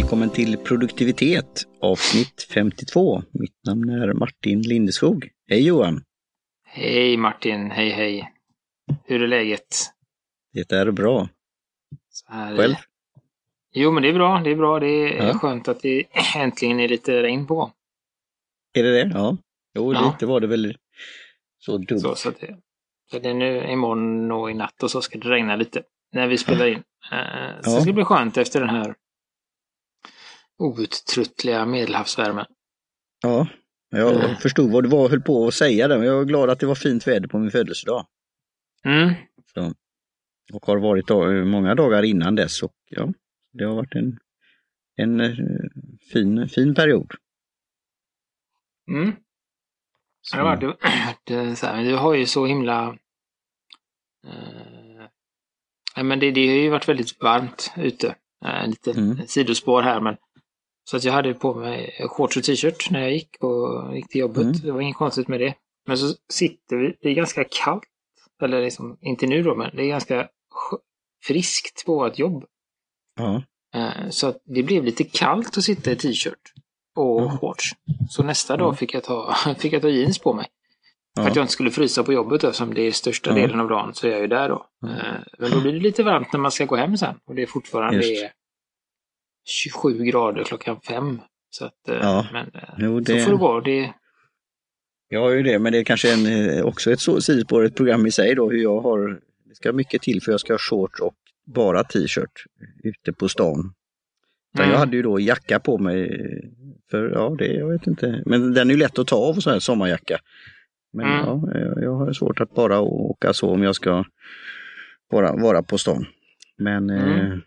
Välkommen till produktivitet avsnitt 52. Mitt namn är Martin Lindeskog. Hej Johan! Hej Martin, hej hej! Hur är läget? Det är bra. Här... Själv? Jo men det är bra, det är bra. Det är ja. skönt att det äntligen är lite regn på. Är det det? Ja. Jo, ja. lite var det väl så dumt. Så, så, det, så det är nu imorgon och i natt och så ska det regna lite när vi spelar in. Så ja. det ska bli skönt efter den här outtröttliga medelhavsvärmen. Ja, jag mm. förstod vad du var höll på att säga där, men jag är glad att det var fint väder på min födelsedag. Mm. Så, och har varit dag, många dagar innan dess och ja, det har varit en, en uh, fin, fin period. Mm. Så. Varit, så här, du har ju så himla... Uh, men det, det har ju varit väldigt varmt ute. Uh, lite mm. sidospår här men så att jag hade på mig shorts och t-shirt när jag gick och gick till jobbet. Mm. Det var inget konstigt med det. Men så sitter vi, det är ganska kallt. Eller liksom, inte nu då, men det är ganska friskt på vårt jobb. Ja. Så att det blev lite kallt att sitta i t-shirt och ja. shorts. Så nästa dag fick jag ta, fick jag ta jeans på mig. För att jag inte skulle frysa på jobbet eftersom det är största delen av dagen så är jag ju där då. Men då blir det lite varmt när man ska gå hem sen och det är fortfarande Just. 27 grader klockan fem. Så att, eh, ja. men eh, jo, det... så får det vara. Det... Jag har ju det, men det är kanske en, eh, också ett sidospår, ett program i sig då, hur jag har, det ska mycket till för jag ska ha shorts och bara t-shirt ute på stan. Mm. Jag hade ju då jacka på mig, för ja, det, jag vet inte, men den är ju lätt att ta av, så här sommarjacka. Men mm. ja, jag, har svårt att bara åka så om jag ska vara, vara på stan. Men mm. eh,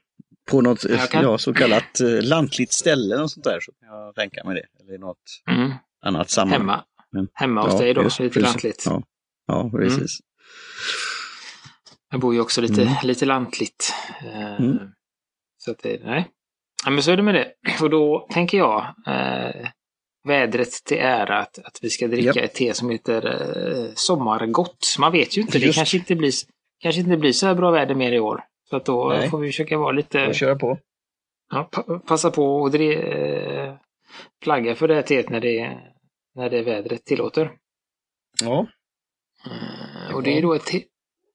på något kan... ja, så kallat eh, lantligt ställe och sånt där så kan jag tänka mig det. Eller något mm. annat sammanhang. Hemma, Men, Hemma hos ja, dig då, just, lite precis. lantligt. Ja, ja precis. Mm. Jag bor ju också lite, mm. lite lantligt. Eh, mm. Så att det, nej. Ja, men så är det med det. Och då tänker jag, eh, vädret till ära, att, att vi ska dricka yep. ett te som heter eh, Sommargott. Man vet ju inte, Just. det kanske inte, blir, kanske inte blir så här bra väder mer i år. Så att då Nej. får vi försöka vara lite... köra på. Ja, pa passa på och dre, eh, flagga för det här teet när det, när det vädret tillåter. Ja. Uh, och det är då ett te,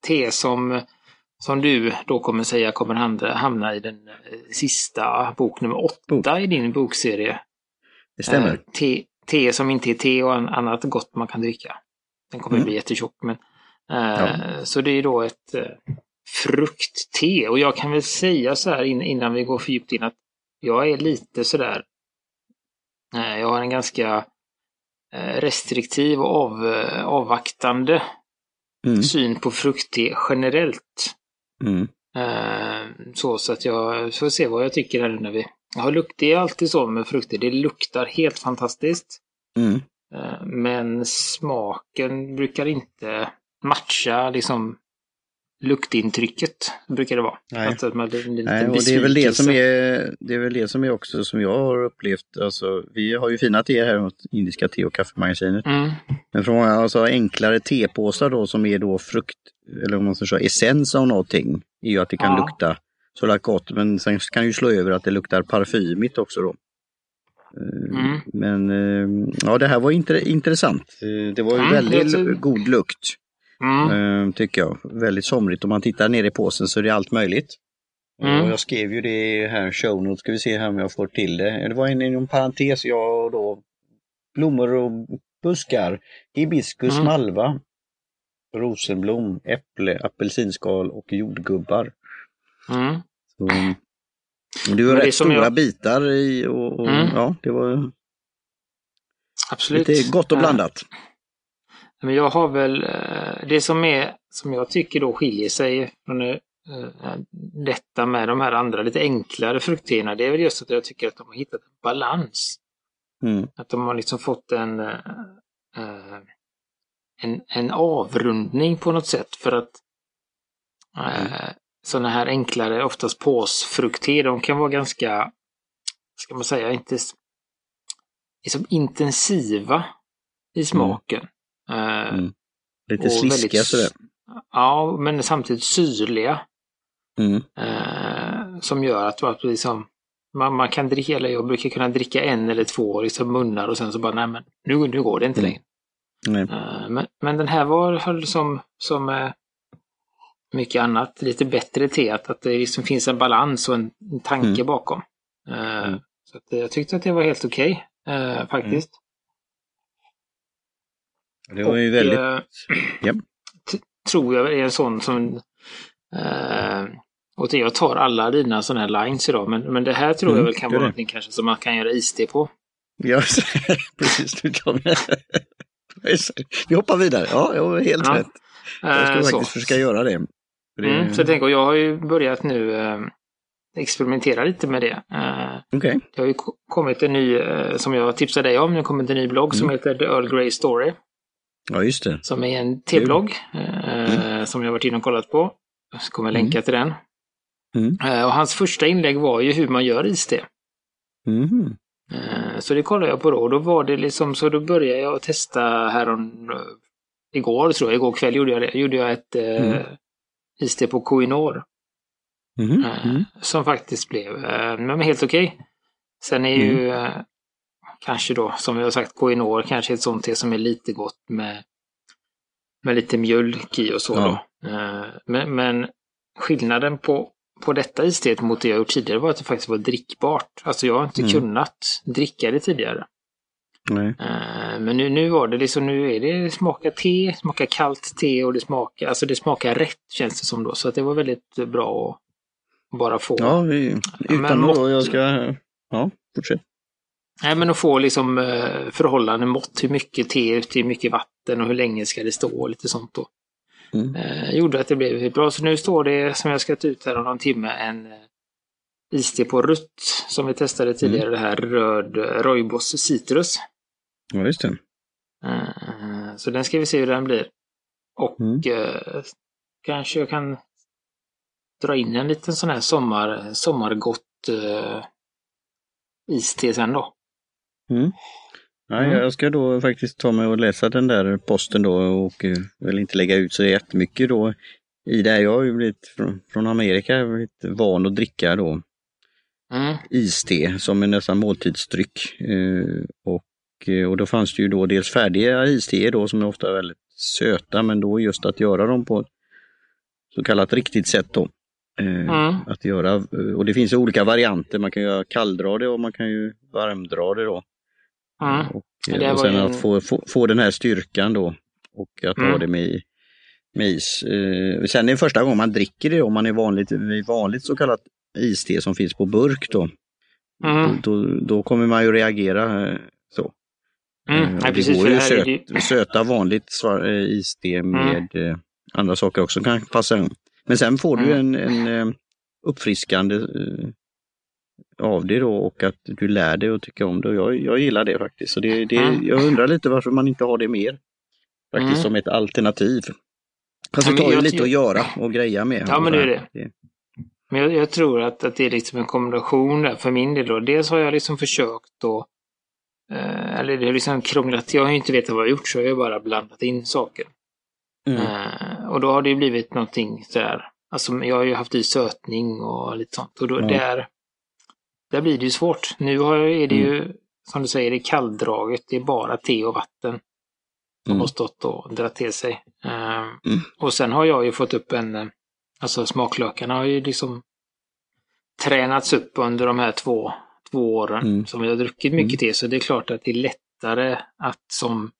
te, som, som du då kommer säga kommer hamna, hamna i den uh, sista bok nummer åtta bok. i din bokserie. Det stämmer. Uh, te, te som inte är te och annat gott man kan dricka. Den kommer mm. bli jättetjock. Men, ja. Så det är då ett fruktte. Och jag kan väl säga så här innan vi går för djupt in att jag är lite sådär. Eh, jag har en ganska eh, restriktiv och av, eh, avvaktande mm. syn på fruktte generellt. Mm. Så, så att jag får se vad jag tycker här nu när vi... Har lukt, det är alltid så med frukter, det luktar helt fantastiskt. Mm. Men smaken brukar inte matcha liksom luktintrycket, brukar det vara. Nej, alltså, man, det, Nej och det är väl det som är, det är väl det som är också som jag har upplevt. Alltså, vi har ju fina te här mot Indiska te och kaffemagasinet. Mm. Men från alltså, enklare tepåsar då som är då frukt, eller om man ska säga essens av någonting, är ju att det kan ja. lukta så gott. Men sen kan det ju slå över att det luktar parfymigt också då. Eh, mm. Men eh, ja, det här var intressant. Eh, det var ju mm, väldigt god lukt. Mm. Ehm, tycker jag. Väldigt somrigt. Om man tittar ner i påsen så är det allt möjligt. Mm. Jag skrev ju det här show notes, ska vi se här om jag får till det. Det var en inom parentes, jag och då blommor och buskar, hibiskus, mm. malva, rosenblom, äpple, apelsinskal och jordgubbar. Mm. Så, det var rätt stora jag... bitar i och, och mm. ja, det var Absolut. lite gott och blandat. Men jag har väl, eh, det som är, som jag tycker då skiljer sig från eh, detta med de här andra lite enklare frukterna, det är väl just att jag tycker att de har hittat en balans. Mm. Att de har liksom fått en, eh, en, en avrundning på något sätt för att mm. sådana här enklare, oftast påsfrukter, de kan vara ganska, ska man säga, inte liksom intensiva i smaken. Mm. Eh, mm. Lite sliskiga väldigt, sådär. Ja, men samtidigt syrliga. Mm. Eh, som gör att, att liksom, man, man kan dricka, eller jag brukar kunna dricka en eller två liksom munnar och sen så bara, nej men nu, nu går det inte längre. Nej. Eh, Men, men den här var som, som eh, mycket annat, lite bättre te, att, att det liksom finns en balans och en, en tanke Mm. bakom. Eh, Mm. Så att jag tyckte att det var helt okej, eh, faktiskt. Det var ju väldigt... eh, Ja. tror jag är en sån som... Eh, och jag tar alla dina sådana här lines idag, men, men det här tror Mm, jag väl kan vara någonting kanske som man kan göra iste på. Ja, precis. Du. Vi hoppar vidare. Ja, jag var helt Ja. rätt. Jag ska Eh, så. faktiskt försöka göra det. Det Mm, så jag tänker, jag har ju börjat nu eh, experimentera lite med det. Eh, Okej. det har ju ko- kommit en ny, eh, som jag tipsade dig om, det har kommit en ny blogg som Mm. heter The Earl Grey Story. Ja, just det. Som är en teblogg eh, som jag varit inne och kollat på. Jag kommer länka till den. Mm. Eh, och hans första inlägg var ju hur man gör iste. Mhm. Eh, Så det kollade jag på då och då var det liksom så då började jag testa härom eh, igår tror jag, igår kväll gjorde jag det. Gjorde jag ett eh, Mm. iste på Koinor. Mhm. eh, Mm. Som faktiskt blev eh, men helt okej. Sen är ju Mm. eh, kanske då, som vi har sagt, Koinor kanske ett sånt te som är lite gott med, med lite mjölk i och så Ja. då. Eh, Men, men skillnaden på, på detta isteet mot det jag gjort tidigare var att det faktiskt var drickbart. Alltså jag har inte Mm. kunnat dricka det tidigare. Eh, Men nu, nu var det liksom, nu är det smakar te, smakar kallt te och det smakar, alltså det smakar rätt känns det som då. Så att det var väldigt bra att bara få. Ja, vi, men utan mått- då jag ska... Ja, fortsätt. Nej men att få liksom eh, förhållande mått, hur mycket te, hur mycket vatten och hur länge ska det stå och lite sånt då. Mm. Eh, gjorde att det blev bra. Så nu står det, som jag ska ta ut här om någon timme, en eh, iste på rutt som vi testade tidigare, det här röd eh, Roibos citrus. Ja, just det. Eh, Så den ska vi se hur den blir. Och Mm. eh, kanske jag kan dra in en liten sån här sommar, sommargott eh, iste sen då. Mm. Nej, Mm. Jag ska då faktiskt ta mig och läsa den där posten då och eh, väl inte lägga ut så jättemycket då i det här. Jag har ju blivit från, från Amerika blivit van att dricka då Mm. iste som en nästan måltidsdryck. Eh, och, eh, och då fanns det ju då dels färdiga iste då som är ofta väldigt söta men då just att göra dem på så kallat riktigt sätt då. Mm. Att göra, och det finns ju olika varianter, man kan göra kalldra det och man kan ju varmdra det då. Mm. Och, Ja, det och sen ju att en- få, få, få den här styrkan då och att ha Mm. det med, med is. Eh, sen är det första gången man dricker det om man är vanligt, vanligt så kallat iste som finns på burk då. Mm. Då, då, då kommer man ju reagera eh, så. Mm. Eh, och precis, det går ju söt, det söta vanligt svar, eh, iste med eh, andra saker också kan passa in. Men sen får du Mm. en, en eh, uppfriskande eh, av det då och att du lär dig att tycka om det. Jag, jag gillar det faktiskt. Så det, det, Mm. jag undrar lite varför man inte har det mer. Faktiskt Mm. som ett alternativ. Fast Ja, det tar ju lite att göra och greja med. Ja, men det är det. det. Men jag, jag tror att, att det är liksom en kombination där för min del. Då. Dels har jag liksom försökt att eh, eller det är liksom krånglat. Jag har ju inte vetat vad jag har gjort så jag har bara blandat in saker. Mm. Eh, och då har det ju blivit någonting sådär. Alltså jag har ju haft i sötning och lite sånt. Och då, Ja. där, där blir det ju svårt. Nu är det Mm. ju, som du säger, det är kalldraget. Det är bara te och vatten som Mm. har stått och dragit till sig. Eh, Mm. Och sen har jag ju fått upp en, eh, alltså smaklökarna har ju liksom tränats upp under de här två, två åren Mm. som jag har druckit mycket te. Så det är klart att det är lättare att som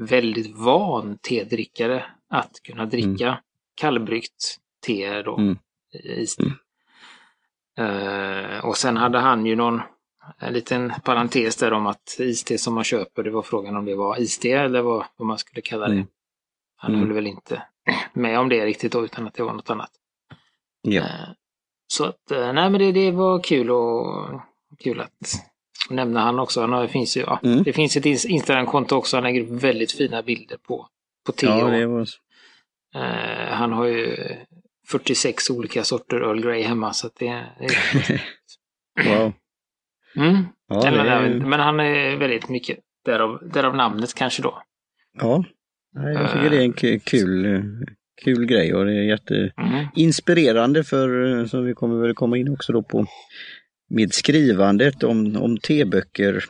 väldigt van tedrickare att kunna dricka kallbryggt te då. Mm. i- Mm. Och sen hade han ju någon en liten parentes där om att iste som man köper, det var frågan om det var iste eller vad, vad man skulle kalla det. Mm. Han Mm. höll väl inte med om det riktigt då, utan att det var något annat. Ja. Eh, Så att, eh, nej men det, det var kul och kul att nämna han också. Han har, det finns ju, ja, Mm. det finns ett ins- Instagram-konto också. Han lägger väldigt fina bilder på, på te. ja, var... eh, han har ju 46 olika sorter Earl Grey hemma så att det, det Wow. mm. Ja, men, är- men han är väldigt mycket, därav, därav namnet kanske då. Ja, jag tycker det är en ku- kul, eh, kul grej och det är Mm. jätteinspirerande för, eh, som vi kommer väl komma in också då på, med skrivandet om, om teböcker.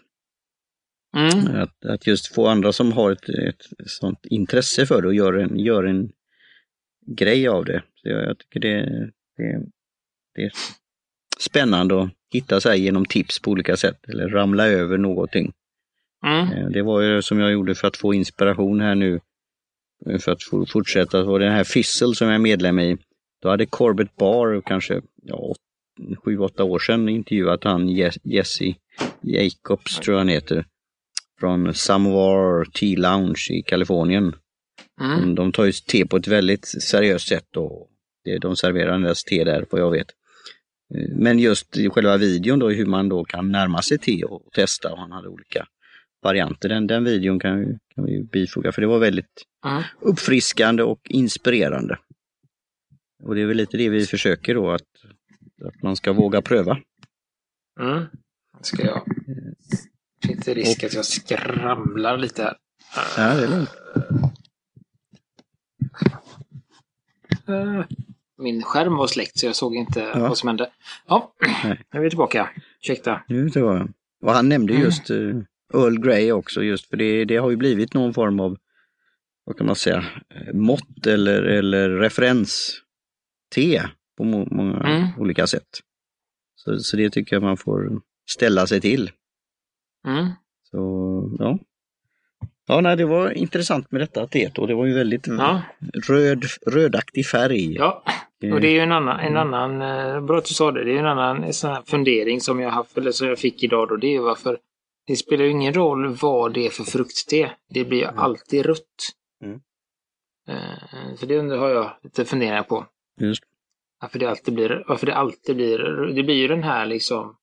Mm. Att, att just få andra som har ett, ett sånt intresse för det och gör en, gör en grej av det. Så jag, jag tycker det, det, det är spännande att hitta sig genom tips på olika sätt eller ramla över någonting. Mm. Eh, Det var ju som jag gjorde för att få inspiration här nu. eh, För att fortsätta. Det var den här Fizzle som jag är medlem i. Då hade Corbett Barr kanske ja, sju, åtta år sedan intervjuat han Je- Jesse Jacobs tror jag han heter. Från Samovar Tea Lounge i Kalifornien. Mm. De, tar ju te på ett väldigt seriöst sätt och de serverar deras te där vad jag vet. Men just i själva videon då hur man då kan närma sig te och testa och han hade olika varianter. Den, den videon kan, vi- kan vi bifoga för det var väldigt Mm. uppfriskande och inspirerande. Och det är väl lite det vi försöker då att, att man ska våga pröva. Mm. Ska jag... Finns det risk att jag skramlar lite här? Ja, det är lugnt. Eh, Min skärm var släckt så jag såg inte Ja. vad som hände. Ja, Nej. nu är vi tillbaka. Ursäkta. Nu jag. Och han nämnde Mm. just uh, Earl Grey också just för det, det har ju blivit någon form av, vad kan man säga, eh, mått eller, eller referens te på må, många Mm. olika sätt. Så, så det tycker jag man får ställa sig till. Mm. Så ja. Ja, nej, det var intressant med detta teet och det var ju väldigt Ja, röd, rödaktig färg. ja. Och det är ju en annan, en annan eh, bra att du sa det, det är en annan sån här fundering som jag haft, eller som jag fick idag då, det är varför det spelar ju ingen roll vad det är för fruktte. Det blir ju alltid rött. Mm. Eh, Så det undrar- har jag lite funderingar på. Just. Varför det alltid blir, varför det alltid blir, det blir ju den här liksom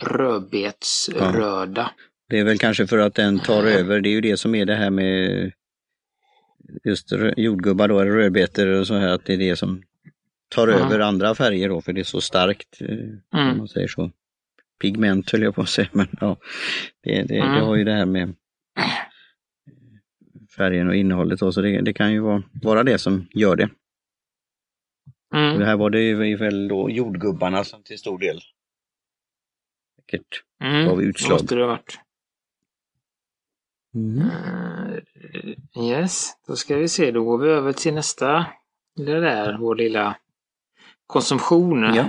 rödbetsröda. Det är väl kanske för att den tar Mm. över, det är ju det som är det här med just jordgubbar då, eller rödbetor och så här, att det är det som tar Mm. över andra färger då, för det är så starkt, eh, om Mm. man säger så. Pigment höll jag på att säga, men ja, det, det, det Mm. har ju det här med färgen och innehållet då, så det, det kan ju vara, vara det som gör det. Och det Mm. här var det ju väl då jordgubbarna som till stor del säkert Mm. gav Det utslag. måste det ha varit. Mm. Eh, yes, då ska vi se. Då går vi över till nästa. Det där, vår lilla konsumtion. Ja.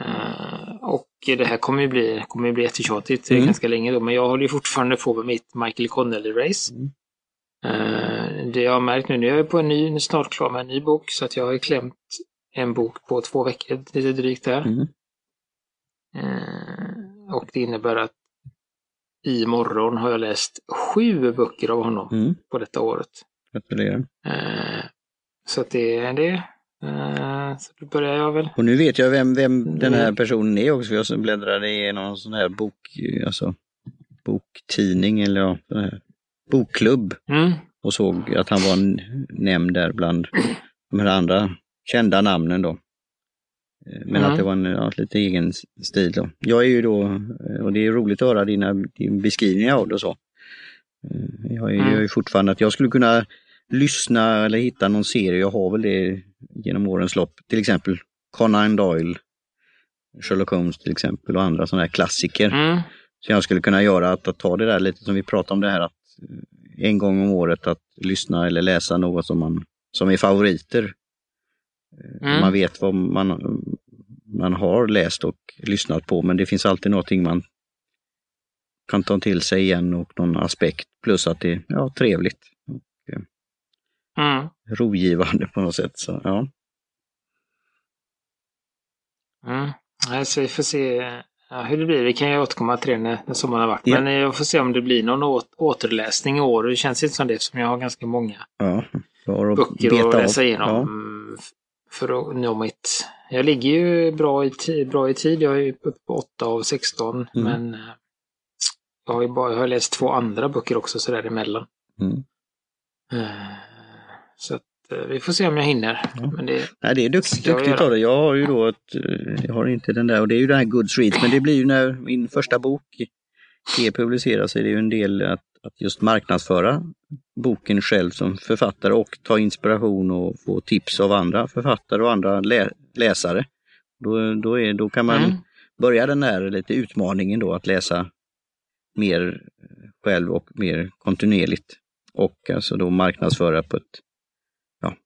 Eh, och det här kommer ju bli, kommer ju bli jättetjatigt Mm. ganska länge då. Men jag håller ju fortfarande på med mitt Michael Connelly-race. Mm. Eh, det jag har märkt nu, nu är jag på en ny, nu snart klar med en ny bok. Så att jag har klämt en bok på två veckor, lite drygt där. Mm. Och det innebär att imorgon har jag läst sju böcker av honom Mm. på detta året. Gratulerar. Eh, så att det är det. Eh, så då börjar jag väl. Och nu vet jag vem, vem den här Mm. personen är också, jag bläddrade i någon sån här bok, alltså boktidning eller ja, bokklubb Mm, och såg att han var nämnd där bland de här andra kända namnen då. Eh, Men Mm. att det var en ja, lite egen stil då. Jag är ju då, eh, och det är roligt att höra dina din beskrivningar av det och så. Eh, Jag är, Mm. ju fortfarande att jag skulle kunna lyssna eller hitta någon serie, jag har väl det genom årens lopp, till exempel Conan Doyle, Sherlock Holmes till exempel och andra sådana här klassiker. mm, Så jag skulle kunna göra att, att ta det där lite som vi pratade om det här att en gång om året att lyssna eller läsa något som man som är favoriter. Eh, Mm. Man vet vad man, man har läst och lyssnat på men det finns alltid någonting man kan ta till sig igen och någon aspekt plus att det är ja, trevligt, mm, rogivande på något sätt. Så, ja. mm. Nej, så vi får se ja, hur det blir. Vi kan ju återkomma till det när, när sommaren har varit. Ja. Men jag får se om det blir någon återläsning i år. Det känns inte som det eftersom jag har ganska många Ja, böcker att läsa igenom. Ja. För att nå mitt... Jag ligger ju bra i, ti- bra i tid. Jag är uppe på 8 av 16. Mm. Men eh, jag har ju bara, jag har läst två andra böcker också så där emellan. Mm. Eh, Så att eh, vi får se om jag hinner. Ja. Men det, Nej, det är jag duktigt av dig. Jag har ju då ett, jag har inte den där och det är ju den här Good Street, men det blir ju när min första bok är publicerad så är det ju en del att, att just marknadsföra boken själv som författare och ta inspiration och få tips av andra författare och andra lä, läsare. Då, då, är, då kan man Mm. börja den här lite utmaningen då att läsa mer själv och mer kontinuerligt. Och alltså då marknadsföra på ett ja,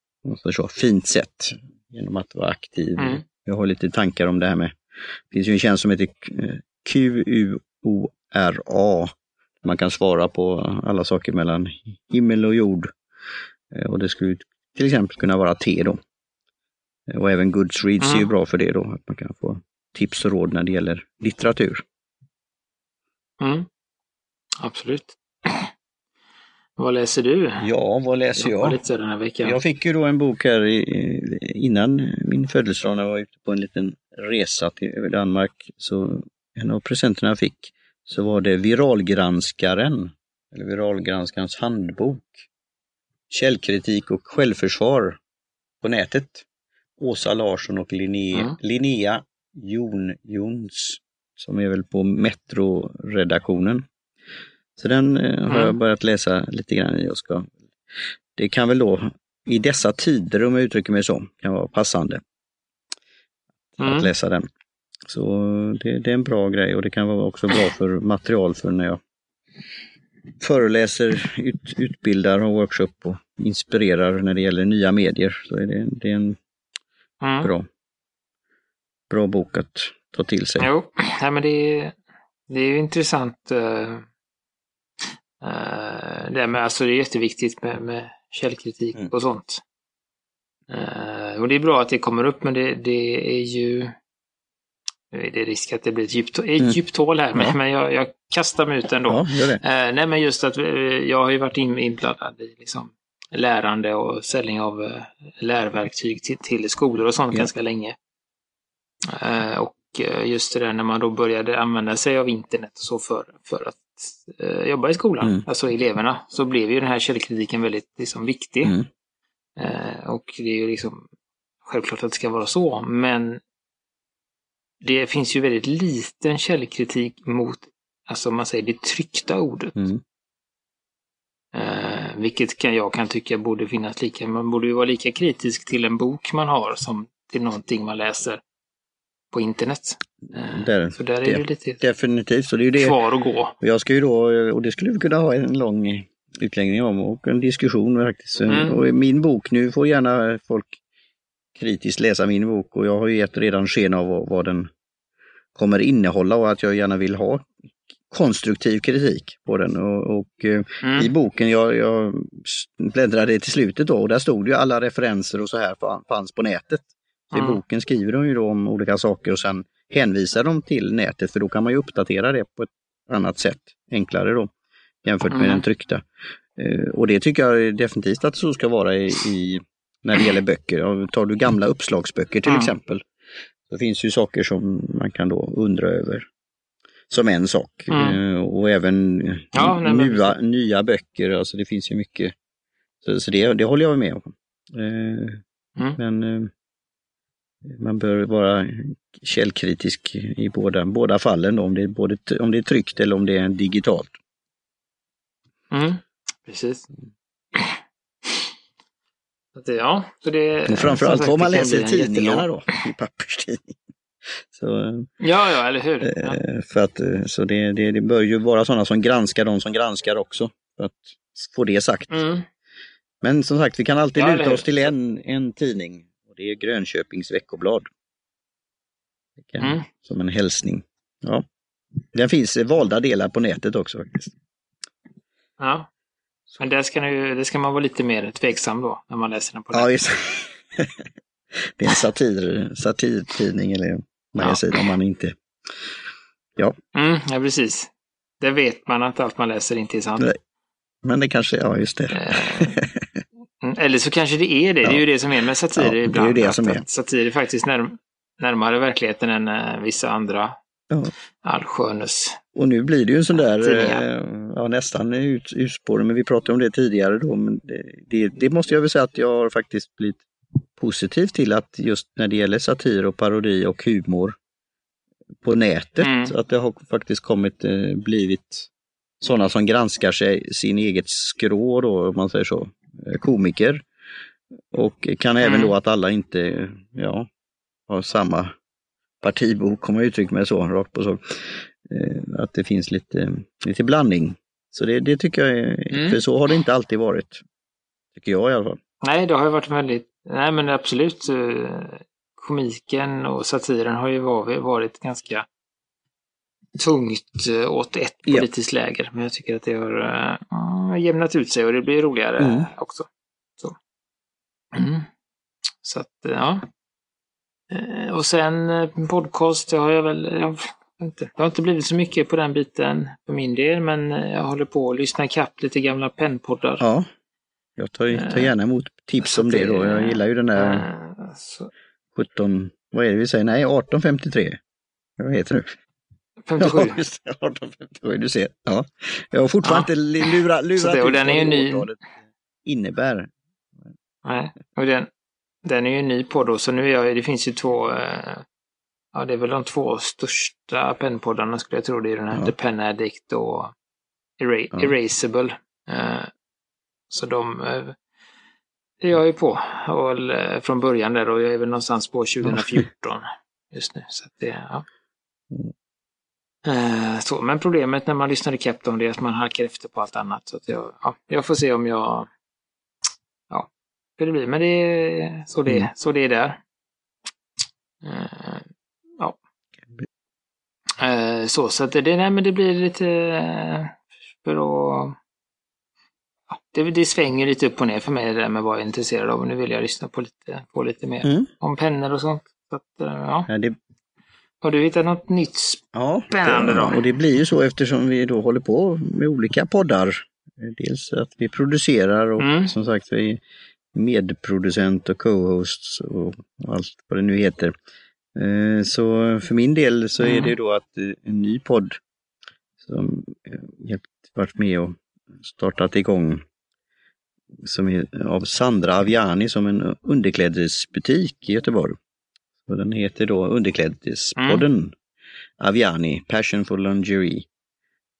så, fint sätt genom att vara aktiv. Mm. Jag har lite tankar om det här med, det finns ju en tjänst som heter QUORA. Man kan svara på alla saker mellan himmel och jord. Eh, och det skulle till exempel kunna vara te då. Eh, och även Goodreads mm. är ju bra för det då, att man kan få tips och råd när det gäller litteratur. Mm. Absolut. Vad läser du? Ja, vad läser jag? Lite den här veckan. Jag fick ju då en bok här innan min födelsedag när jag var ute på en liten resa till Danmark. Så en av presenterna jag fick så var det Viralgranskaren, eller Viralgranskarens handbok. Källkritik och självförsvar på nätet. Åsa Larsson och Linnea, mm. Linnea Jon Jons, som är väl på Metro-redaktionen. Så den eh, har mm. jag börjat läsa lite grann i och ska, det kan väl då i dessa tider, om jag uttrycker mig så, kan vara passande mm. att läsa den. Så det, det, är en bra grej och det kan vara också bra för material för när jag föreläser, ut, utbildar och workshop och inspirerar när det gäller nya medier. Så är det, det är en mm. bra, bra bok att ta till sig. Jo, ja, men det, är, det är ju intressant. Uh, uh, det, med, alltså det är jätteviktigt med, med källkritik mm. och sånt. Uh, och det är bra att det kommer upp, men det, det är ju det är risk att det blir ett djupt, ett mm. djupt hål här, men, ja. men jag, jag, kastar mig ut ändå. Ja, eh, nej, men just att eh, jag har ju varit in, inblandad i liksom, lärande och säljning av eh, lärverktyg till, till skolor och sånt ja. ganska länge. Eh, och eh, just det där när man då började använda sig av internet och så för, för att eh, jobba i skolan, mm. alltså eleverna, så blev ju den här källkritiken väldigt liksom, viktig. Mm. och det är ju liksom självklart att det ska vara så, men det finns ju väldigt liten källkritik mot, alltså man säger det tryckta ordet. Mm. Eh, vilket kan, jag kan tycka borde finnas lika, man borde ju vara lika kritisk till en bok man har som till någonting man läser på internet. Eh, där, så där är det, det lite definitivt. Så det är det. kvar att gå. Jag ska ju då, och det skulle vi kunna ha en lång utläggning om och en diskussion faktiskt. Mm. Och min bok, nu får gärna folk kritiskt läsa min bok och jag har ju gett redan sken av vad, vad den kommer innehålla och att jag gärna vill ha konstruktiv kritik på den. Och, och eh, mm. i boken, jag, jag bläddrade till slutet då och där stod ju alla referenser och så här fanns på nätet. Så mm. I boken skriver de ju då om olika saker och sen hänvisar de till nätet för då kan man ju uppdatera det på ett annat sätt, enklare då jämfört med mm. den tryckta. Eh, och det tycker jag definitivt att så ska vara i, i när det gäller böcker. Tar du gamla uppslagsböcker till mm. exempel det finns ju saker som man kan då undra över. Som en sak. Mm. Eh, och även ja, nya, nya böcker, alltså det finns ju mycket. Så, så det, det håller jag med om. Eh, mm. Men eh, man bör vara källkritisk i båda, båda fallen, då, om, det är både, om det är tryckt eller om det är digitalt. Mm. Precis. Ja, så det, och framförallt vad man läser i tidningarna då, i papperstidning. Så, ja, ja, eller hur. Ja. Eh, för att, eh, så det, det, det bör ju vara sådana som granskar de som granskar också. För att få det sagt. Mm. Men som sagt, vi kan alltid ja, luta oss till en, en tidning. Och det är Grönköpings veckoblad. Kan, mm. Som en hälsning. Ja. Den finns valda delar på nätet också faktiskt. Ja. Men där ska, nu, det ska man vara lite mer tveksam då, när man läser den på Ja, just Det är en satir, satirtidning eller magasin ja. om man inte... Ja. Mm, ja, precis. Det vet man att allt man läser inte är sant. Nej. Men det kanske, ja just det. Eh, mm, eller så kanske det är det. Ja. Det är ju det som är med satir ja, ibland. Det är det som är. Satir är faktiskt närm närmare verkligheten än uh, vissa andra ja. allskönes och nu blir det ju en sån där, eh, ja, nästan ut, urspårning, men vi pratade om det tidigare då. Men det, det, det, måste jag väl säga att jag har faktiskt blivit positiv till att just när det gäller satir och parodi och humor på nätet, mm. att det har faktiskt kommit, eh, blivit sådana som granskar sig sin eget skrå då, om man säger så, eh, komiker. Och kan mm. även då att alla inte, ja, har samma partibok, om man uttrycker mig så, rakt på så. Eh, att det finns lite, lite blandning. Så det, det tycker jag är, mm. för så har det inte alltid varit. Tycker jag i alla fall. Nej, det har ju varit väldigt, nej men absolut. Komiken och satiren har ju varit ganska tungt eh, åt ett politiskt ja. läger. Men jag tycker att det har jämnat ut sig och det blir roligare mm. också. Så. Mm. Så att, ja. Och sen podcast, det har jag väl, inte, det har inte blivit så mycket på den biten för min del, men jag håller på att lyssna ikapp lite gamla pennpoddar. Ja, jag tar, tar gärna emot tips om det då. Jag gillar ju den där så... 17, vad är det vi säger? Nej, 1853. Vad heter det? 57. Ja, just det, 1857, du ser. Ja. Jag har fortfarande ja. inte lurat, lurat det, och den är ju ny. innebär. Nej, och den, den är ju ny på då, så nu är jag, det finns ju två, eh, ja det är väl de två största pennpoddarna skulle jag tro. Det är den här ja. The Pen Addict och Era ja. Erasable. Eh, så de eh, är jag ju på och, från början där och jag är väl någonstans på 2014 just nu. Så det, ja. Mm. Eh, så, men problemet när man lyssnar i Capton är att man halkar efter på allt annat. Så jag, ja, jag får se om jag... Ja, hur det blir. Men det är så det, mm. så det är där. Så, så att det, nej, men det blir lite... För att... Ja, det, det svänger lite upp och ner för mig det där med vad jag är intresserad av. Nu vill jag lyssna på lite, på lite mer mm. om pennor och sånt. Så att, ja. ja det, har du hittat något nytt spännande ja, då? Och det blir ju så eftersom vi då håller på med olika poddar. Dels att vi producerar och mm. som sagt vi medproducent och co-hosts och allt vad det nu heter. Eh, så för min del så är det mm. då att eh, en ny podd som jag varit med och startat igång som är av Sandra Aviani som en underklädesbutik i Göteborg. Och den heter då Underklädespodden mm. Aviani, Passion for Lingerie.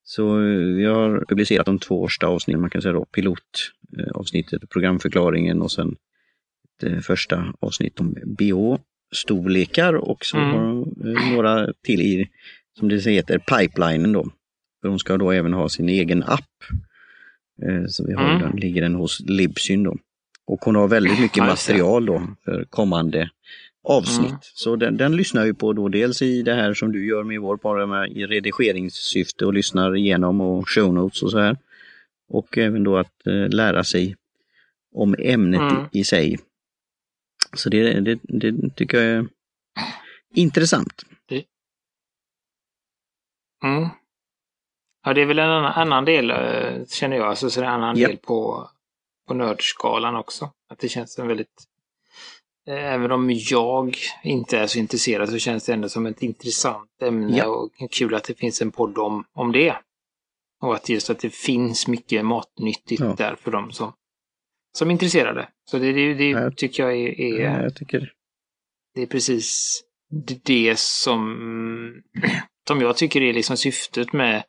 Så eh, vi har publicerat de två första avsnitten, man kan säga då pilotavsnittet, programförklaringen och sen det eh, första avsnitt om BH-storlekar och så mm. har eh, några till i, som det heter, pipelinen då. För de ska då även ha sin egen app. Så vi har mm. den, ligger den hos Libsyn då. Och hon har väldigt mycket material då för kommande avsnitt. Mm. Så den, den lyssnar vi på då dels i det här som du gör med vår med i redigeringssyfte och lyssnar igenom och show notes och så här. Och även då att eh, lära sig om ämnet mm. i, i, sig. Så det, det, det, tycker jag är intressant. Mm. Ja, det är väl en annan, annan del, eh, känner jag, alltså, så det är en annan yep. del på, på nördskalan också. Att det känns en väldigt Även om jag inte är så intresserad så känns det ändå som ett intressant ämne ja. och kul att det finns en podd om, om det. Och att just att det finns mycket matnyttigt ja. där för dem som, som intresserade. Så det, det, det ja. tycker jag är, är jag tycker... det är precis det som, som jag tycker är liksom syftet med,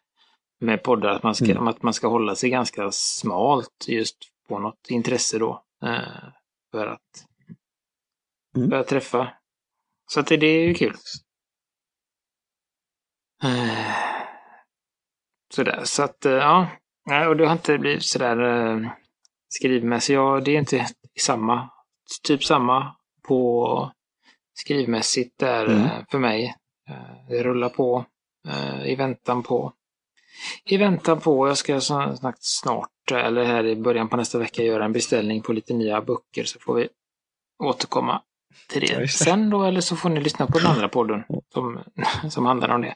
med poddar. Att man, ska, mm. att man ska hålla sig ganska smalt just på något intresse då. Eh, för att mm. börja träffa. Så att det, det är ju kul. Eh, sådär, så att eh, ja. Och det har inte blivit sådär skrivmässigt. Ja, det är inte samma, typ samma på skrivmässigt där mm. för mig. Det rullar på i väntan på i väntan på, jag ska snart, eller här i början på nästa vecka, göra en beställning på lite nya böcker så får vi återkomma till det sen då, eller så får ni lyssna på den andra podden som, som handlar om det.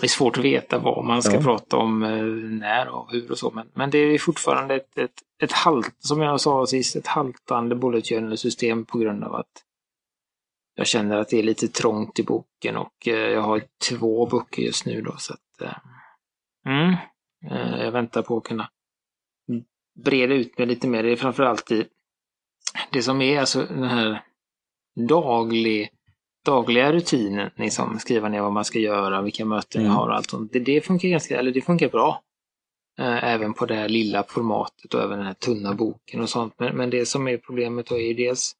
Det är svårt att veta vad man ska ja. prata om, eh, när och hur och så, men, men det är fortfarande ett, ett, ett halt, som jag sa sist, ett haltande bullet journal-system på grund av att jag känner att det är lite trångt i boken och eh, jag har två böcker just nu då, så att eh, mm, jag väntar på att kunna breda ut mig lite mer. Det är framförallt i det som är alltså den här daglig, dagliga rutinen, liksom skriva ner vad man ska göra, vilka möten mm. jag har och allt sånt. Det, det, funkar ganska, eller det funkar bra. Eh, även på det här lilla formatet och även den här tunna boken och sånt. Men, men det som är problemet då är ju dels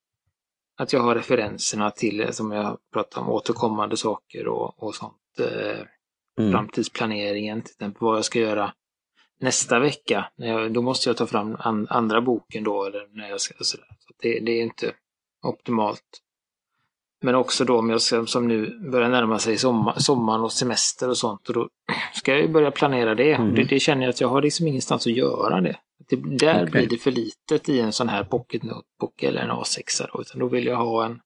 att jag har referenserna till, som jag pratat om, återkommande saker och, och sånt. Eh, mm. Framtidsplaneringen, till exempel vad jag ska göra nästa vecka. då måste jag ta fram an, andra boken då, eller när jag ska, sådär. Så det, det är inte optimalt. Men också då om jag ska, som nu börjar närma sig sommar, sommaren och semester och sånt. Och då ska jag ju börja planera det. Mm. det. Det känner jag att jag har liksom ingenstans att göra det. det där okay. blir det för litet i en sån här pocket notebook eller en A6. Då, utan då vill jag ha en,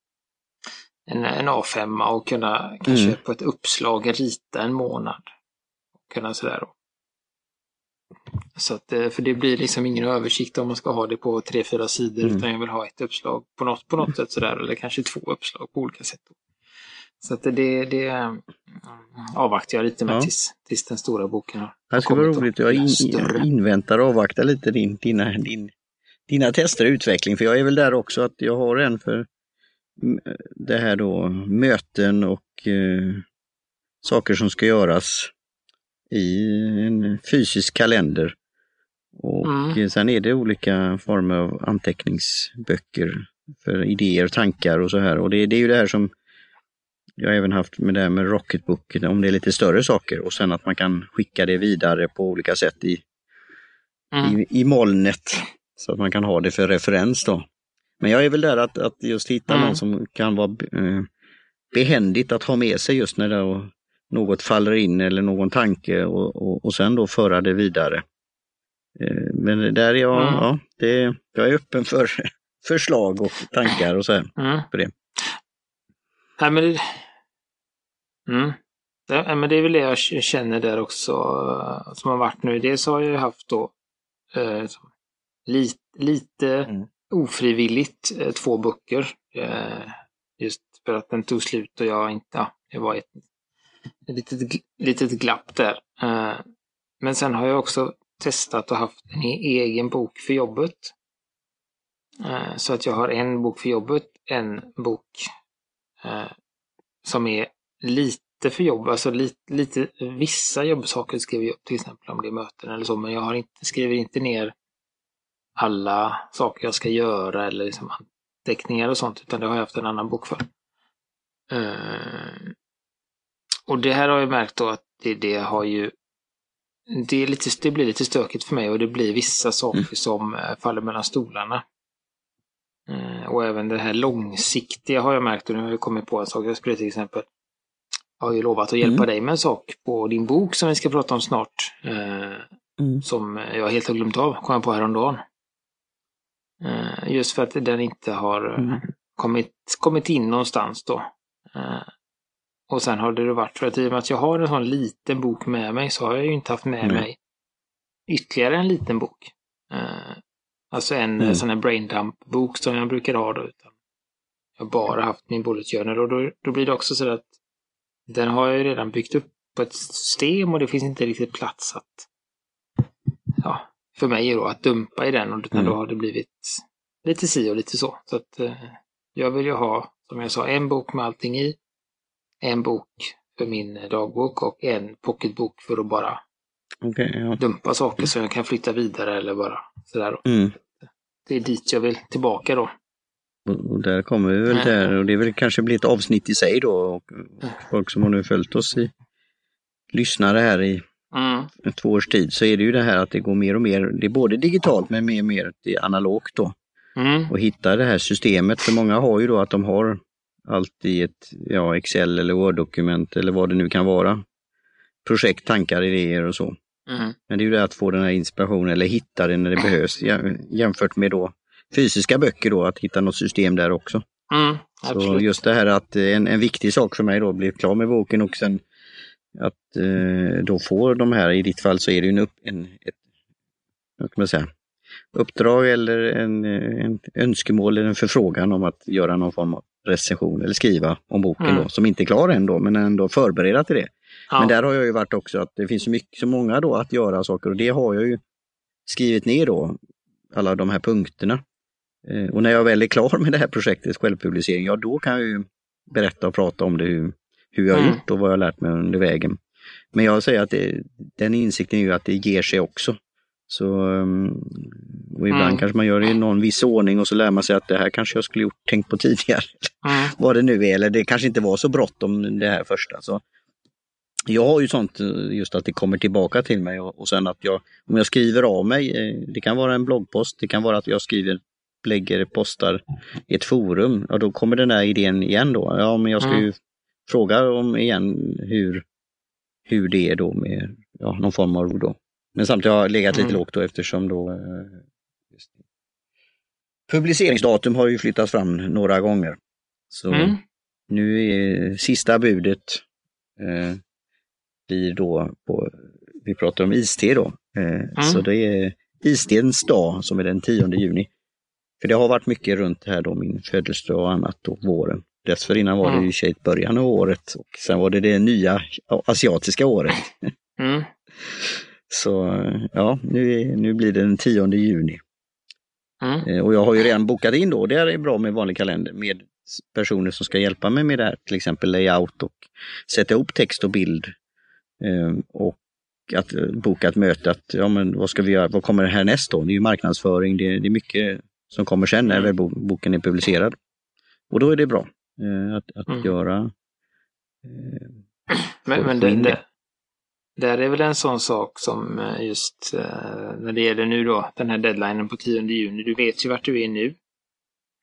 en, en A5 och kunna kanske mm. på ett uppslag rita en månad. Kunna sådär då. Så att, eh, för det blir liksom ingen översikt om man ska ha det på tre, fyra sidor mm. utan jag vill ha ett uppslag på något, på något sätt sådär eller kanske två uppslag på olika sätt. Så att det, det mm, avvaktar jag lite med ja. tills, tills den stora boken har Det ska vara roligt. Jag in, inväntar och avvaktar lite din, dina, din, dina tester och utveckling. För jag är väl där också att jag har en för det här då möten och eh, saker som ska göras i en fysisk kalender. Och mm. sen är det olika former av anteckningsböcker för idéer och tankar och så här. Och det, det är ju det här som jag har även haft med det här med Rocketbook, om det är lite större saker och sen att man kan skicka det vidare på olika sätt i, mm. i, i molnet. Så att man kan ha det för referens då. Men jag är väl där att, att just hitta mm. någon som kan vara eh, behändigt att ha med sig just när det något faller in eller någon tanke och, och, och sen då föra det vidare. Eh, men där är jag, mm. ja, det, jag är öppen för förslag och tankar och så här. Mm. På det. Nej, men det, mm. Ja, men det är väl det jag känner där också som har varit nu. Dels har jag haft då eh, lite, lite mm. ofrivilligt eh, två böcker. Eh, just för att den tog slut och jag inte, ja, jag var ett litet, litet glapp där. Eh, men sen har jag också testat och haft en e-, egen bok för jobbet. Eh, så att jag har en bok för jobbet, en bok eh, som är lite för jobb, alltså lite, lite vissa jobbsaker skriver jag upp, till exempel om det är möten eller så, men jag har inte, skriver inte ner alla saker jag ska göra eller liksom anteckningar och sånt, utan det har jag haft en annan bok för. Och det här har jag märkt då att det, det har ju det, är lite, det blir lite stökigt för mig och det blir vissa saker mm. som eh, faller mellan stolarna. Mm, och även det här långsiktiga har jag märkt och nu har jag kommit på en sak. Jag skulle till exempel jag har ju lovat att hjälpa mm. dig med en sak på din bok som vi ska prata om snart. Eh, mm. Som jag helt har glömt av, kom jag på häromdagen. Eh, just för att den inte har mm. kommit, kommit in någonstans då. Eh, och sen har det varit för att i och med att jag har en sån liten bok med mig så har jag ju inte haft med mm. mig ytterligare en liten bok. Uh, alltså en mm. sån här braindump-bok som jag brukar ha då. Utan jag har bara haft min bullet journal och då, då blir det också så att den har jag ju redan byggt upp på ett system och det finns inte riktigt plats att ja, för mig då att dumpa i den och utan mm. då har det blivit lite si och lite så. Så att uh, jag vill ju ha, som jag sa, en bok med allting i en bok för min dagbok och en pocketbok för att bara okay, ja. dumpa saker så jag kan flytta vidare eller bara sådär. Mm. Det är dit jag vill tillbaka då. Och där kommer vi väl där och det vill kanske bli ett avsnitt i sig då. Och folk som har nu följt oss i lyssnare här i mm. två års tid så är det ju det här att det går mer och mer, det är både digitalt men mer och mer analogt då. Mm. Och hitta det här systemet, för många har ju då att de har allt i ett ja, Excel eller Word-dokument eller vad det nu kan vara. Projekt, tankar, idéer och så. Mm. Men det är ju det att få den här inspirationen eller hitta den när det behövs jämfört med då fysiska böcker då, att hitta något system där också. Mm, så just det här att en, en viktig sak för mig då, bli klar med boken och sen att eh, då få de här, i ditt fall så är det ju en, upp, en ett, vad kan man säga, uppdrag eller en, en önskemål eller en förfrågan om att göra någon form av recension eller skriva om boken mm. då, som inte är klar än då, men ändå förbereda till det. Ja. Men där har jag ju varit också att det finns så, mycket, så många då att göra saker och det har jag ju skrivit ner då, alla de här punkterna. Eh, och när jag väl är klar med det här projektet, självpublicering, ja då kan jag ju berätta och prata om det, hur, hur jag har mm. gjort och vad jag lärt mig under vägen. Men jag säger att det, den insikten är ju att det ger sig också. Så, um, Och ibland mm. kanske man gör det i någon viss ordning och så lär man sig att det här kanske jag skulle gjort, tänkt på tidigare. Mm. Vad det nu är, eller det kanske inte var så bråttom det här första. Så jag har ju sånt just att det kommer tillbaka till mig och, och sen att jag, om jag skriver av mig, eh, det kan vara en bloggpost, det kan vara att jag skriver, lägger, postar i ett forum, och då kommer den där idén igen då. Ja, men jag ska mm. ju fråga om igen hur, hur det är då med ja, någon form av ro då. Men samtidigt har jag legat lite mm. lågt då eftersom då eh, Publiceringsdatum har ju flyttats fram några gånger. Så mm. nu är sista budet eh, blir då på, vi pratar om iste då, eh, mm. så det är Istens dag som är den 10 juni. För det har varit mycket runt här då, min födelsedag och annat då, våren. Dessförinnan var det ju i början av året och sen var det det nya asiatiska året. Mm. Så ja, nu, nu blir det den 10 juni. Mm. Eh, och jag har ju redan bokat in då, det är bra med vanlig kalender, med personer som ska hjälpa mig med det här, till exempel layout och sätta ihop text och bild. Ehm, och att eh, boka ett möte, att ja men vad ska vi göra, vad kommer härnäst då? Det är ju marknadsföring, det är, det är mycket som kommer sen när mm. boken är publicerad. Och då är det bra eh, att, att mm. göra. men men det, det, där är väl en sån sak som eh, just eh, när det gäller nu då, den här deadlinen på 10 juni. Du vet ju vart du är nu.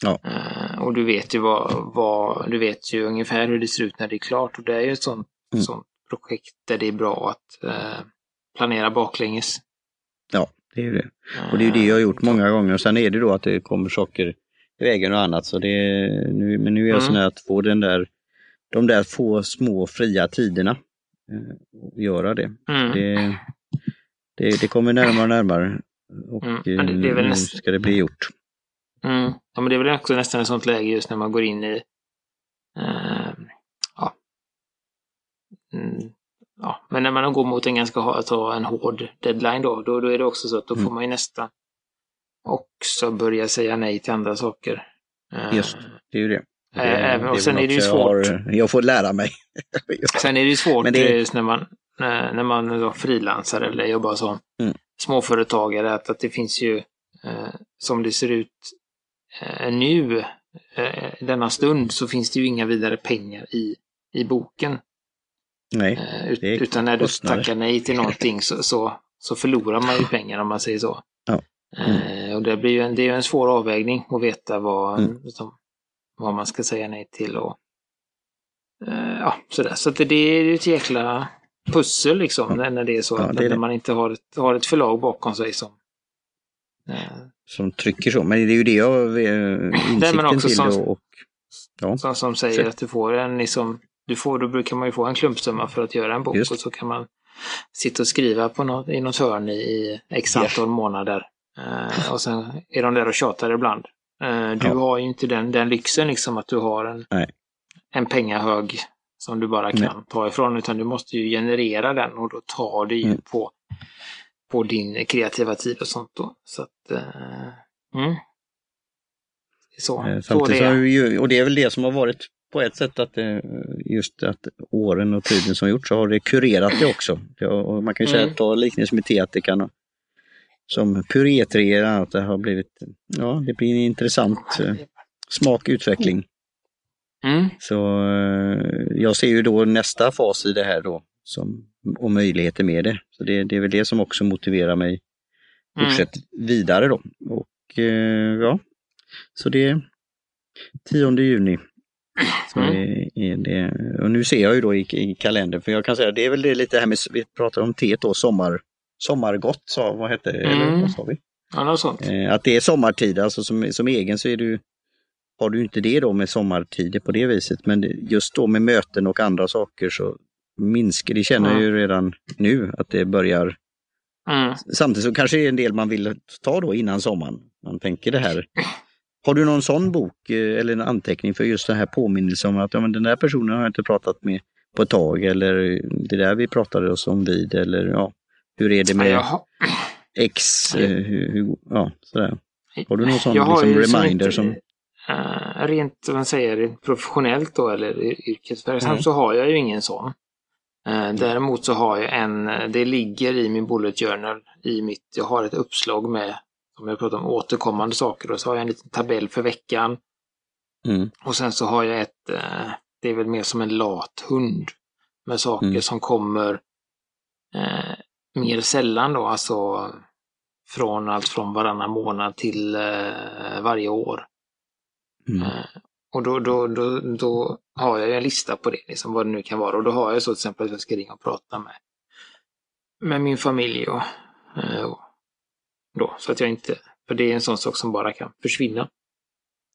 Ja. Eh, och du vet ju vad, vad, du vet ju ungefär hur det ser ut när det är klart. Och det är ju ett sånt, mm. sånt projekt där det är bra att planera baklänges. Ja, det är ju det. Och det är ju det jag har gjort många gånger. Sen är det då att det kommer saker i vägen och annat. Så det är, nu, men nu är jag mm. sån här att få den där, de där få små fria tiderna göra det. Mm. det. det. Det kommer närmare och närmare och mm. det, det nu näst... ska det bli gjort. Mm. Ja, men det är väl också nästan ett sånt läge just när man går in i eh, ja. Mm. ja, men när man går mot en ganska ta en hård deadline då, då, då är det också så att då mm. får man ju nästan också börja säga nej till andra saker. Just, det är ju det. Även, och sen är det ju svårt. Jag, har, jag får lära mig. sen är det ju svårt det... när man, när man frilansar eller jobbar som mm. småföretagare att, att det finns ju, eh, som det ser ut eh, nu, eh, denna stund, så finns det ju inga vidare pengar i, i boken. Nej, eh, ut, utan när du tackar nej till någonting så, så, så förlorar man ju pengar om man säger så. Ja. Mm. Eh, och det blir ju en, det är en svår avvägning att veta vad, mm. som, vad man ska säga nej till och eh, ja, sådär. Så att det är ett jäkla pussel liksom ja. när det är så ja, att det är det. man inte har ett, har ett förlag bakom sig som eh, som trycker så, men det är ju det jag eh, insikten också till. Som, och, ja. som, som säger så. att du får en liksom, du får, då brukar man ju få en klumpsumma för att göra en bok Just. och så kan man sitta och skriva på något, i något hörn i, i x antal yeah. månader. Eh, och sen är de där och tjatar ibland. Eh, du ja. har ju inte den, den lyxen liksom att du har en, en pengahög som du bara kan Nej. ta ifrån utan du måste ju generera den och då tar det ju mm. på, på din kreativa tid och sånt då. Så att, uh, mm. Så, eh, så det är. Ju, och det är väl det som har varit på ett sätt att det, just att åren och tiden som gjort så har det kurerat det också. Och man kan ju mm. säga att ta liknelse med te att som purétreor att det har blivit, ja det blir en intressant eh, smakutveckling. Mm. Så eh, jag ser ju då nästa fas i det här då som, och möjligheter med det. Så det, det är väl det som också motiverar mig fortsätt mm. vidare då. Och eh, ja, så det är 10 juni. Så mm. är det, och nu ser jag ju då i, i kalendern, för jag kan säga det är väl det lite här med, vi pratar om teet då, sommar, Sommargott sa, vad hette det? Mm. Eller vad sa vi? Ja, något sånt. Eh, att det är sommartid, alltså som, som egen så är du, har du inte det då med sommartider på det viset. Men just då med möten och andra saker så minskar, det känner jag ju redan nu att det börjar. Mm. Samtidigt så kanske det är en del man vill ta då innan sommaren. Man tänker det här. Har du någon sån bok eh, eller en anteckning för just den här påminnelsen om att ja, men den där personen har jag inte pratat med på ett tag eller det där vi pratade oss om vid eller ja, hur är det med Jaha. X? Eh, hur, hur, ja, sådär. Har du någon sån liksom, reminder som... Uh, rent, vad man säger, professionellt då eller yrkesverksamt mm. så har jag ju ingen sån. Uh, däremot så har jag en, det ligger i min bullet journal i mitt, jag har ett uppslag med som jag pratar om, återkommande saker. Och så har jag en liten tabell för veckan. Mm. Och sen så har jag ett, eh, det är väl mer som en lat hund. Med saker Mm. som kommer eh, mer sällan då, alltså från allt från varannan månad till eh, varje år. Mm. Eh, och då, då, då, då har jag en lista på det, liksom vad det nu kan vara. Och då har jag så till exempel att jag ska ringa och prata med, med min familj och, eh, och då, så att jag inte, för det är en sån sak som bara kan försvinna.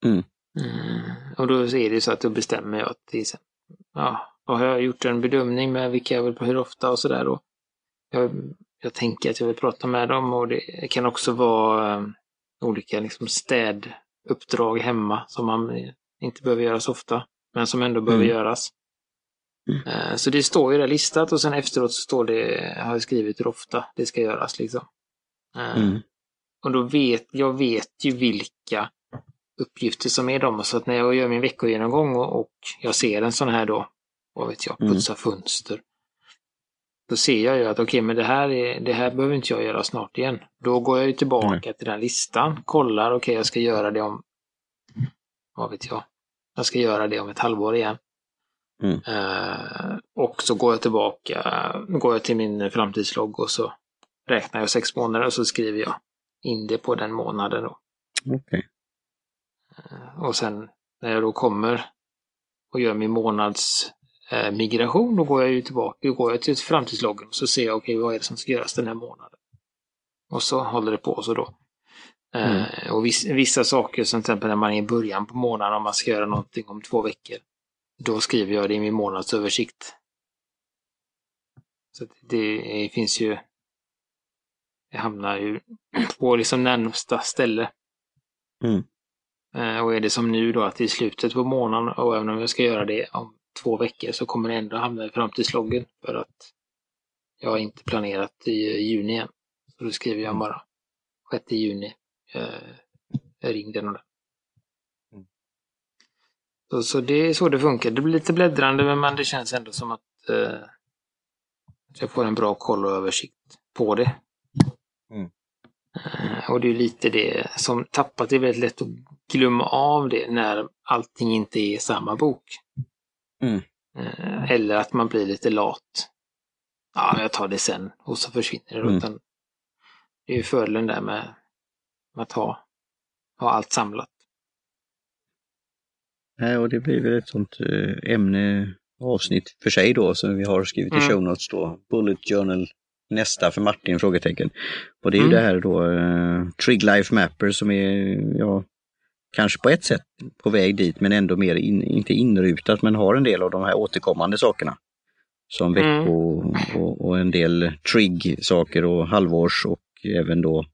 Mm. Mm, och då är det så att då bestämmer jag till exempel, ja, och har jag gjort en bedömning med vilka jag vill på hur ofta och sådär. Jag, jag tänker att jag vill prata med dem och det kan också vara eh, olika liksom städuppdrag hemma som man inte behöver göra så ofta, men som ändå behöver Mm. göras. Mm. Eh, Så det står ju där listat och sen efteråt så står det, har jag skrivit hur ofta det ska göras liksom. Eh, Mm. Och då vet, jag vet ju vilka uppgifter som är de. Så att när jag gör min veckogenomgång och, och jag ser en sån här då, vad vet jag, Mm. putsa fönster. Då ser jag ju att okej, men det här, är, det här behöver inte jag göra snart igen. Då går jag ju tillbaka Nej. till den listan, kollar, okej, jag ska göra det om, vad vet jag, jag ska göra det om ett halvår igen. Mm. Eh, och så går jag tillbaka, går jag till min framtidslogg och så räknar jag sex månader och så skriver jag in det på den månaden då. Okej. Och sen när jag då kommer och gör min månads eh, migration, då går jag ju tillbaka, då går jag till framtidsloggen och så ser jag, okej, vad är det som ska göras den här månaden? Och så håller det på så då. Eh, och viss, vissa saker, som till exempel när man är i början på månaden, om man ska göra någonting om två veckor, då skriver jag det i min månadsöversikt. Så det finns ju, det hamnar ju på liksom närmsta ställe. Mm. Eh, Och är det som nu då att är slutet på månaden och även om jag ska göra det om två veckor så kommer det ändå hamna i framtidsloggen för att jag har inte planerat i juni än. Så då skriver jag bara 6 juni. Eh, jag ringde den där. Mm. Så, så det är så det funkar. Det blir lite bläddrande men det känns ändå som att, eh, att jag får en bra koll och översikt på det. Mm. Eh, och det är lite det som tappat, det är väldigt lätt att glömma av det när allting inte är samma bok. Mm. Eh, eller att man blir lite lat. Ja, jag tar det sen och så försvinner det. Mm. Utan det är ju fördelen där med att ha, ha allt samlat. Nej, och det blir väl ett sånt eh, ämne, avsnitt för sig då, som vi har skrivit i Mm. show notes då. Bullet Journal nästa för Martin? frågetecken. Och det är ju Mm. det här då, eh, Trig Life Mapper som är, ja, kanske på ett sätt på väg dit, men ändå mer, in, inte inrutat, men har en del av de här återkommande sakerna. Som Mm. vecko och, och en del Trig-saker och halvårs och även då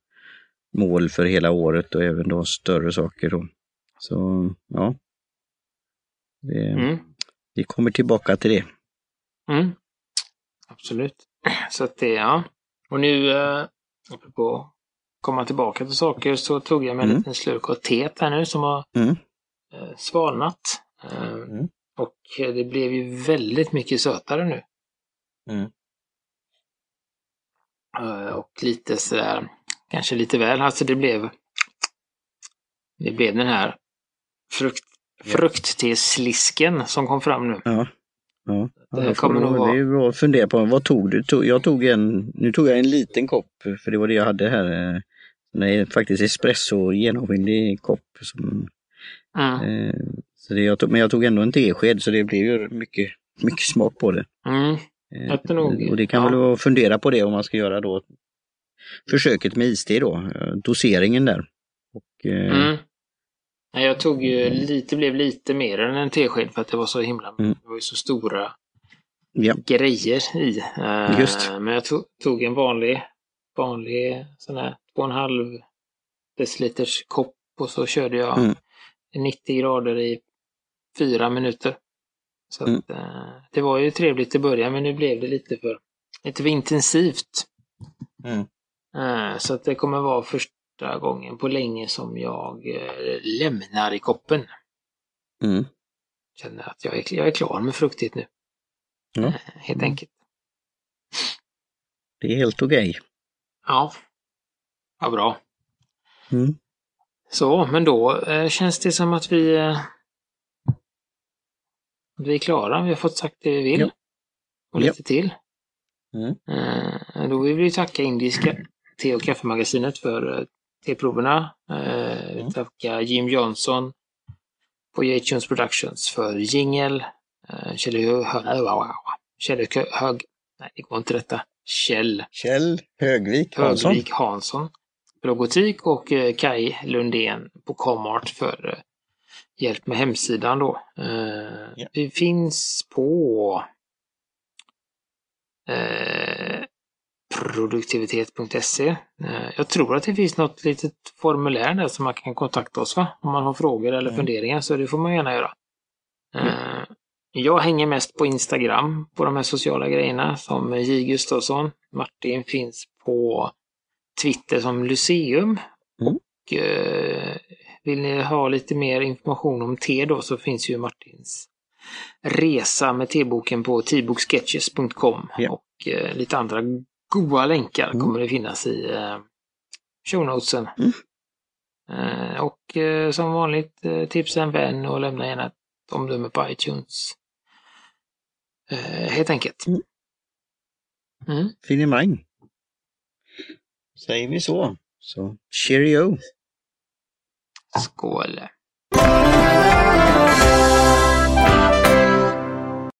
mål för hela året och även då större saker. Då. Så ja, det, Mm. vi kommer tillbaka till det. Mm. Absolut. Så att det, ja. Och nu, eh, apropå komma tillbaka till saker, så tog jag mig en Mm. liten slurk av teet här nu som har Mm. eh, svalnat. Eh, Mm. Och eh, det blev ju väldigt mycket sötare nu. Mm. Eh, och lite sådär, kanske lite väl, alltså det blev det blev den här frukt, fruktteslisken som kom fram nu. Ja. Ja, Det kommer nog vara- det är bra att fundera på. Vad tog du? Jag tog en, nu tog jag en liten kopp, för det var det jag hade här. Nej, faktiskt espresso genomskinlig kopp. Som, Mm. eh, så det jag tog, men jag tog ändå en tesked så det blev ju mycket, mycket smak på det. Mm. Eh, nog- och det kan ja. väl vara fundera på det om man ska göra då försöket med iste då, eh, doseringen där. Och, eh, Mm. Jag tog ju lite, blev lite mer än en tesked för att det var så himla, Mm. det var ju så stora Ja. grejer i. Eh, Just. Men jag tog, tog en vanlig, vanlig sån här 2,5 deciliters kopp och så körde jag Mm. 90 grader i fyra minuter. Så att, Mm. det var ju trevligt i början men nu blev det lite för, lite för intensivt. Mm. Eh, Så att det kommer vara första gången på länge som jag eh, lämnar i koppen. Mm. Känner att jag är, jag är klar med fruktigt nu. Ja. Helt Mm. enkelt. Det är helt okej. Ja. Ja, bra. Mm. Så, men då eh, känns det som att vi, eh, vi är klara. Vi har fått sagt det vi vill. Ja. Och lite till. Mm. Eh, då vill vi tacka Indiska te och kaffemagasinet för eh, teproverna. Eh, Mm. Tacka Jim Johnson på J-Tunes Productions för jingel. Eh, Kjell Hög... Nej, det går inte detta. Kjell Kjell Högvik Hansson. Högvik Hansson logotik och eh, Kai Lundén på Comart för eh, hjälp med hemsidan då. Eh, Ja. Vi finns på produktivitet.se. Jag tror att det finns något litet formulär där som man kan kontakta oss va? Om man har frågor eller Mm. funderingar så det får man gärna göra. Eh, jag hänger mest på Instagram på de här sociala grejerna som J Gustafsson. Martin finns på Twitter som Lyceum. Mm. Och eh, vill ni ha lite mer information om te då så finns ju Martins resa med teboken på tebooksketches.com Ja. och eh, lite andra goa länkar Mm. kommer det finnas i eh, shownotesen. Mm. Eh, och eh, som vanligt eh, tipsa en vän och lämna gärna ett omdöme på iTunes. Eh, helt enkelt. Mm. Mm. Finemang. Säger vi så. Så cheerio. Skål!